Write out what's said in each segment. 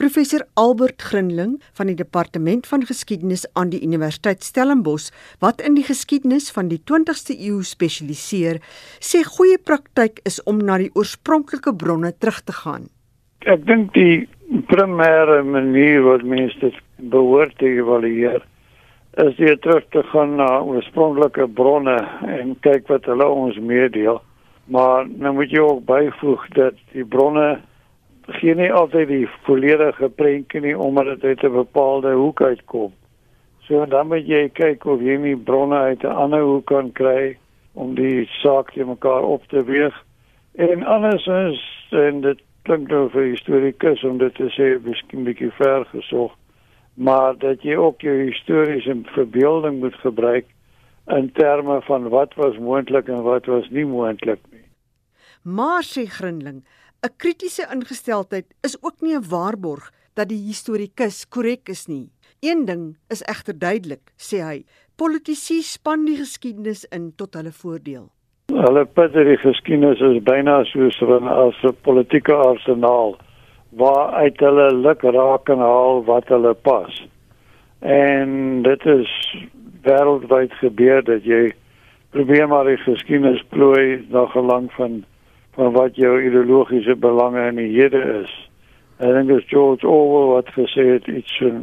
Professor Albert Grinling van die Departement van Geskiedenis aan die Universiteit Stellenbosch, wat in die geskiedenis van die 20ste eeu spesialiseer, sê goeie praktyk is om na die oorspronklike bronne terug te gaan. Ek dink die primêre manier wat mense behoort te evalueer is jy terug te gaan na oorspronklike bronne en kyk wat hulle ons meedeel. Maar nou moet jy ook byvoeg dat die bronne gee nie altyd die volledige prentjie nie omdat dit uit 'n bepaalde hoek uitkom. So dan moet jy kyk of jy nie bronne uit 'n ander hoek kan kry om die saak te mekaar op te weeg. En andersins en dit klink nou vir historikus om dit te sê miskien bietjie ver gesog maar dat jy ook jou historiese verbeelding moet gebruik in terme van wat was moontlik en wat was nie moontlik nie. Maar sê Grinling, 'n kritiese ingesteldheid is ook nie 'n waarborg dat die historikus korrek is nie. Een ding is egter duidelik, sê hy, politici span die geskiedenis in tot hulle voordeel. Hulle put die geskiedenis is byna soos 'n politieke arsenaal waar uit hulle luk raak en haal wat hulle pas. En dit is wêreldwyd gebeur dat jy probeer maar die geskiedenis plooi na gelang van van wat jou ideologiese belange in die hede is. Ek dink dit is George Orwell wat gesê het iets van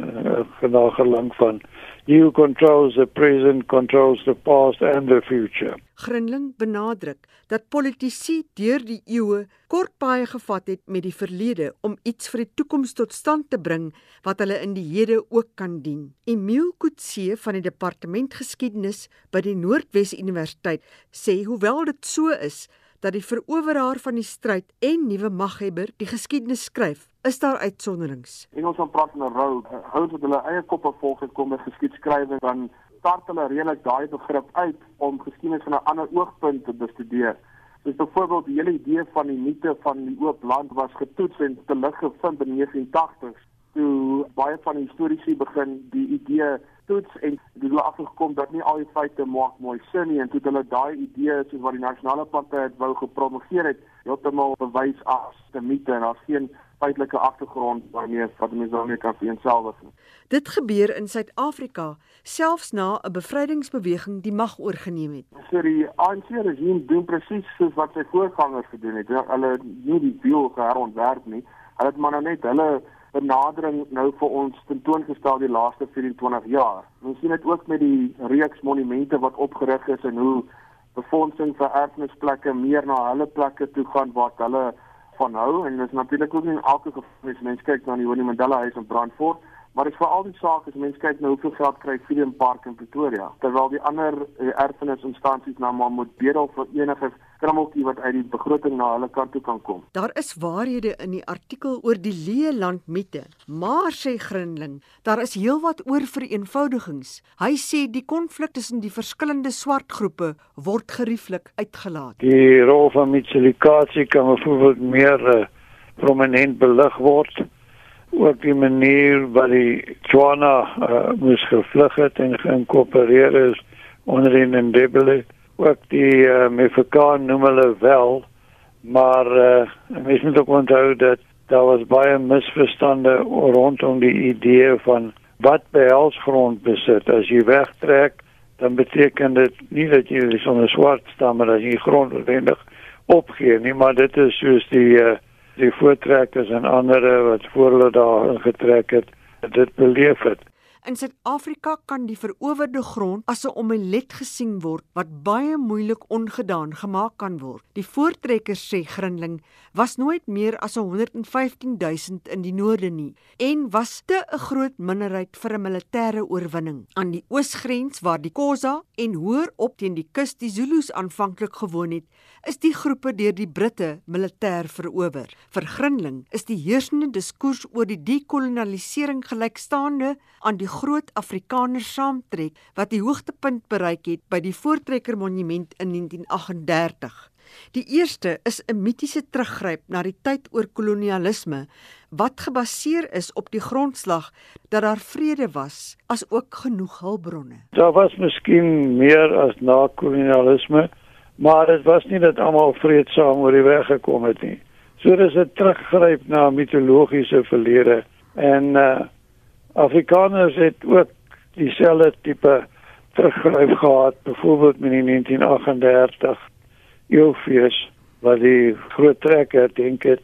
uh, gelang van who controls the present controls the past and the future. Grinling benadruk dat politici deur die eeue kort baie gevat het met die verlede om iets vir die toekoms tot stand te bring wat hulle in die hede ook kan dien. Emile Kutse van die departement geskiedenis by die Noordwes Universiteit sê hoewel dit so is dat die veroweraar van die stryd en nuwe maghebber die geskiedenis skryf, is daar uitsonderings. Engels van praat van 'n rou, hou dit hulle eie koppe vol gekom met geskiedskrywing dan start hulle redelik daai begrip uit om geskiedenis van 'n ander oogpunt te bestudeer. Soos byvoorbeeld die hele idee van die mite van die oop land was getoets en te lig gevind in 1980s toe baie van die historiese begin die idee toets en dit het afgekom dat nie al die feite maak mooi sin nie en toe hulle daai idee soos wat die nasionale party het wou gepromoveer het heeltemal bewys as 'n mite en daar's geen feitelike agtergrond waarmee wat mense daarmee kan vereenselwig nie. Dit gebeur in Suid-Afrika selfs na 'n bevrydingsbeweging die mag oorgeneem het. So die ANC regime doen presies soos wat sy voorgangers gedoen het. Hulle nie die wiel herontwerp nie. Hulle het maar nou net hulle benadering nou vir ons tentoongestel die laaste 24 jaar. Ons sien dit ook met die reeks monumente wat opgerig is en hoe befondsing vir erfenisplekke meer na hulle plekke toe gaan wat hulle van hou. En dit is natuurlik ook nie elke geval as mens kyk na die Winnie Mandela huis in Brandfort. Maar dit is veral die saak as mense kyk na hoeveel geld kry Freedom Park in Pretoria, terwyl die ander eh, erfenisinstansies nou maar moet bedel vir enige krammeltjie wat uit die begroting na hulle kant toe kan kom. Daar is waarhede in die artikel oor die leë land mite, maar sê Grinling, daar is heelwat oor vereenvoudigings. Hy sê die konflik tussen die verskillende swart groepe word gerieflik uitgelaat. Die rol van mitselikasie kan byvoorbeeld meer uh, prominent belig word ook die manier wat die Tswana uh, moes gevlug het en geïnkorporeer is onder in Ndebele ook die uh, Mefekaan noem hulle wel maar uh, mens moet ook onthou dat daar was baie misverstande rondom die idee van wat behels grondbesit as jy wegtrek dan beteken dit nie dat jy sonder swart staan maar as jy grond noodwendig opgee nie maar dit is soos die uh, die voortrekkers en ander wat voor hulle daar ingetrek het, dit beleef het. In Suid-Afrika kan die verowerde grond as 'n omelet gesien word wat baie moeilik ongedaan gemaak kan word. Die voortrekkers sê Grinling was nooit meer as 115000 in die noorde nie en was te 'n groot minderheid vir 'n militêre oorwinning. Aan die oosgrens waar die Khoza en hoër op teen die kus die Zulus aanvanklik gewoon het, is die groepe deur die Britte militêr verower. Vir Grinling is die heersende diskurs oor die dekolonialisering gelykstaande aan die groot Afrikaners saamtrek wat die hoogtepunt bereik het by die Voortrekker Monument in 1938. Die eerste is 'n mitiese teruggryp na die tyd oor kolonialisme wat gebaseer is op die grondslag dat daar vrede was as ook genoeg hulpbronne. Daar was miskien meer as na kolonialisme maar dit was nie dat almal vreedsaam oor die weg gekom het nie. So dis 'n teruggryp na mitologiese verlede En uh Afrikaners het ook dieselfde tipe teruggryp gehad, byvoorbeeld in 1938 eeufees wat die groot trekker dink het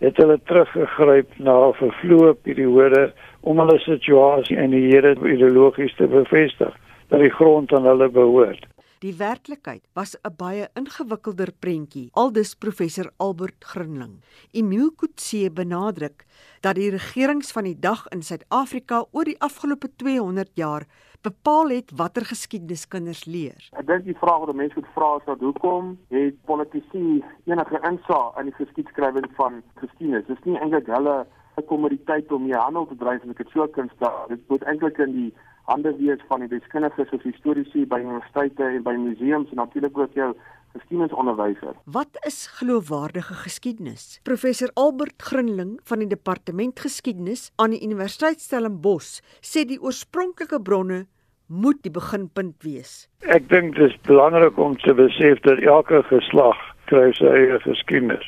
het hulle teruggegryp na 'n vervloë periode om hulle situasie in die Here ideologies te bevestig dat die grond aan hulle behoort. Die werklikheid was 'n baie ingewikkelder prentjie, aldus professor Albert Grinling. Emile Kutse benadruk dat die regerings van die dag in Suid-Afrika oor die afgelope 200 jaar bepaal het watter geskiedenis kinders leer. Ek dink die vraag wat mense moet vra is dat hoekom het politici enige insaag in die geskiedskrywing van geskiedenis? Dis nie eintlik hulle kommoditeit om hier handel te dryf en ek het so kan stel. Dit moet eintlik in die hande wees van die deskundiges of historiese by universiteite en by museums en natuurlik ook jou geskiedenisonderwyser. Wat is geloofwaardige geskiedenis? Professor Albert Grinling van die Departement Geskiedenis aan die Universiteit Stellenbosch sê die oorspronklike bronne moet die beginpunt wees. Ek dink dit is belangrik om te besef dat elke geslag kry sy eie geskiedenis.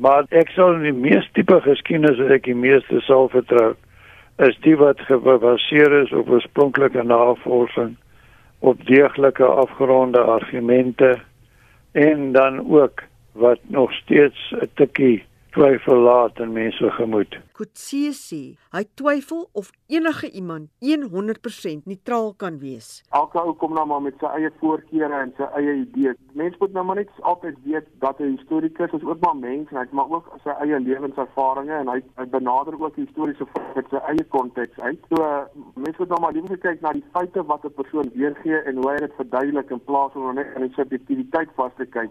Maar ek sal die meeste tipe geskiedenis wat ek die meeste sal vertrou is die wat gebaseer is op oorspronklike navorsing op deeglike afgeronde argumente en dan ook wat nog steeds 'n tikkie twyfel laat in mense gemoed. Kutsie sê hy twyfel of enige iemand 100% neutraal kan wees. Elke ou kom nou maar met sy eie voorkeure en sy eie idees. Mense moet nou maar net altyd weet dat 'n historikus is ook maar mens en hy het maar ook sy eie lewenservarings en hy, hy benader ook die historiese feite uit sy eie konteks uit. So mense moet nou maar liewer kyk na die feite wat 'n persoon weergee en hoe hy dit verduidelik in plaas van net aan die subjektiwiteit vas te kyk.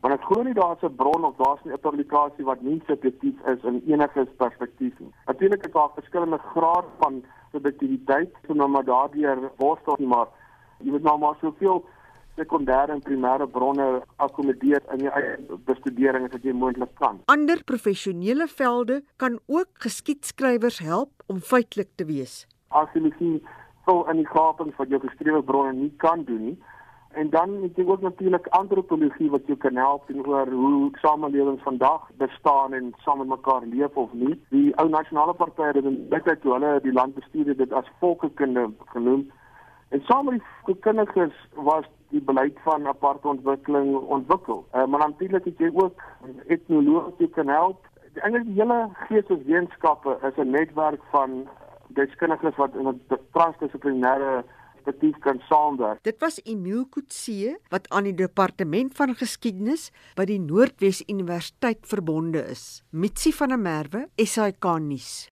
Want ek glo nie daar's 'n bron of daar's 'n publikasie wat nie subjektief is in enige perspektief nie. Natuurlik is daar verskillende grade van subjektiwiteit, so nou maar daardeur worstel nie, maar jy moet nou maar soveel sekondêre en primêre bronne akkommodeer in jou eie bestudering as wat jy moontlik kan. Ander professionele velde kan ook geskiedskrywers help om feitelik te wees. As jy miskien vol in die gapings wat jou geskrewe bronne nie kan doen nie, En dan het jy ook natuurlik antropologie wat jou kan help oor hoe samelewings vandag bestaan en saam met mekaar leef of nie. Die ou nasionale party het in baie toe hulle die land bestuur het dit as volkekunde genoem. En saam met die kundiges was die beleid van aparte ontwikkeling ontwikkel. Uh, maar natuurlik het jy ook etnologie wat kan help. Eintlik die hele geesteswetenskappe is 'n netwerk van deskundiges wat in 'n transdissiplinêre perspektief kan saamwerk. Dit was Emile Kutse wat aan die departement van geskiedenis by die Noordwes Universiteit verbonde is. Mitsi van der Merwe, SAK nuus.